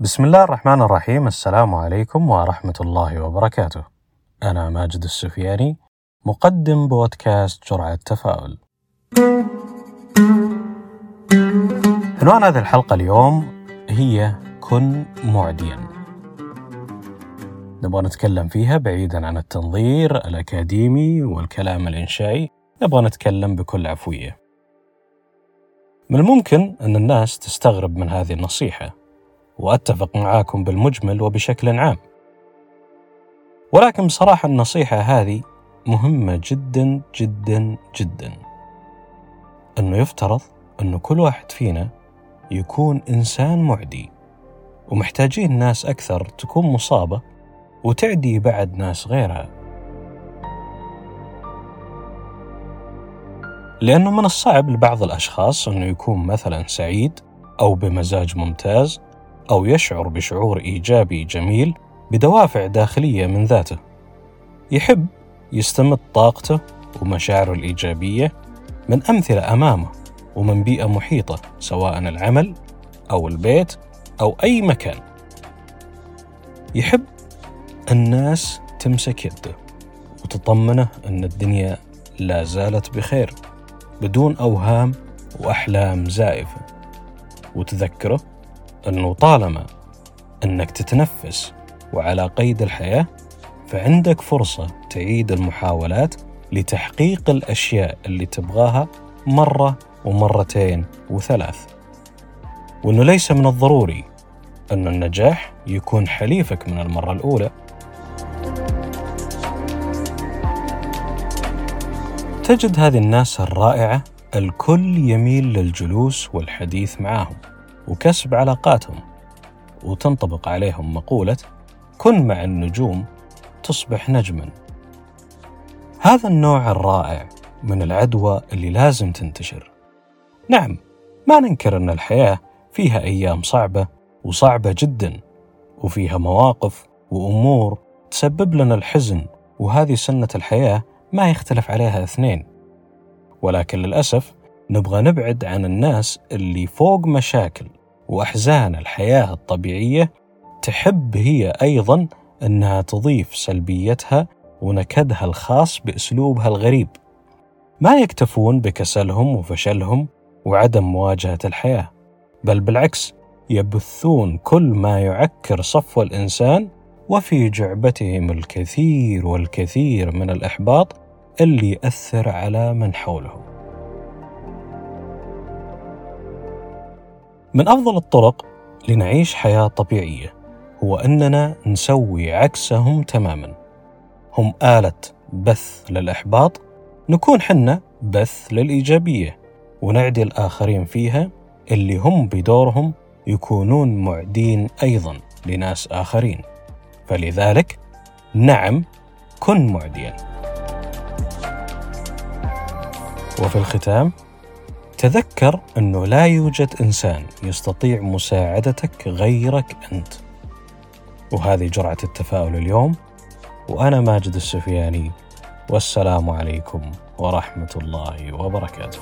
بسم الله الرحمن الرحيم السلام عليكم ورحمة الله وبركاته. أنا ماجد السفياني مقدم بودكاست جرعة تفاؤل. عنوان هذه الحلقة اليوم هي كن معديا. نبغى نتكلم فيها بعيدا عن التنظير الأكاديمي والكلام الإنشائي، نبغى نتكلم بكل عفوية. من الممكن أن الناس تستغرب من هذه النصيحة وأتفق معاكم بالمجمل وبشكل عام. ولكن بصراحة النصيحة هذه مهمة جدا جدا جدا. أنه يفترض أنه كل واحد فينا يكون إنسان معدي ومحتاجين ناس أكثر تكون مصابة وتعدي بعد ناس غيرها. لأنه من الصعب لبعض الأشخاص أنه يكون مثلا سعيد أو بمزاج ممتاز أو يشعر بشعور إيجابي جميل بدوافع داخلية من ذاته. يحب يستمد طاقته ومشاعره الإيجابية من أمثلة أمامه ومن بيئة محيطة سواء العمل أو البيت أو أي مكان. يحب الناس تمسك يده وتطمنه أن الدنيا لا زالت بخير بدون أوهام وأحلام زائفة. وتذكره أنه طالما أنك تتنفس وعلى قيد الحياة فعندك فرصة تعيد المحاولات لتحقيق الأشياء اللي تبغاها مرة ومرتين وثلاث. وأنه ليس من الضروري أن النجاح يكون حليفك من المرة الأولى. تجد هذه الناس الرائعة الكل يميل للجلوس والحديث معهم. وكسب علاقاتهم وتنطبق عليهم مقولة كن مع النجوم تصبح نجما هذا النوع الرائع من العدوى اللي لازم تنتشر. نعم ما ننكر أن الحياة فيها أيام صعبة وصعبة جدا وفيها مواقف وأمور تسبب لنا الحزن وهذه سنة الحياة ما يختلف عليها اثنين. ولكن للأسف نبغى نبعد عن الناس اللي فوق مشاكل. وأحزان الحياة الطبيعية تحب هي أيضا أنها تضيف سلبيتها ونكدها الخاص بأسلوبها الغريب. ما يكتفون بكسلهم وفشلهم وعدم مواجهة الحياة بل بالعكس يبثون كل ما يعكر صفو الإنسان وفي جعبتهم الكثير والكثير من الإحباط اللي ياثر على من حولهم من أفضل الطرق لنعيش حياة طبيعية هو أننا نسوي عكسهم تماما. هم آلة بث للإحباط نكون حنا بث للإيجابية ونعدي الآخرين فيها اللي هم بدورهم يكونون معدين أيضا لناس آخرين. فلذلك نعم كن معديا. وفي الختام تذكر أنه لا يوجد إنسان يستطيع مساعدتك غيرك أنت. وهذه جرعة التفاؤل اليوم وأنا ماجد السفياني والسلام عليكم ورحمة الله وبركاته.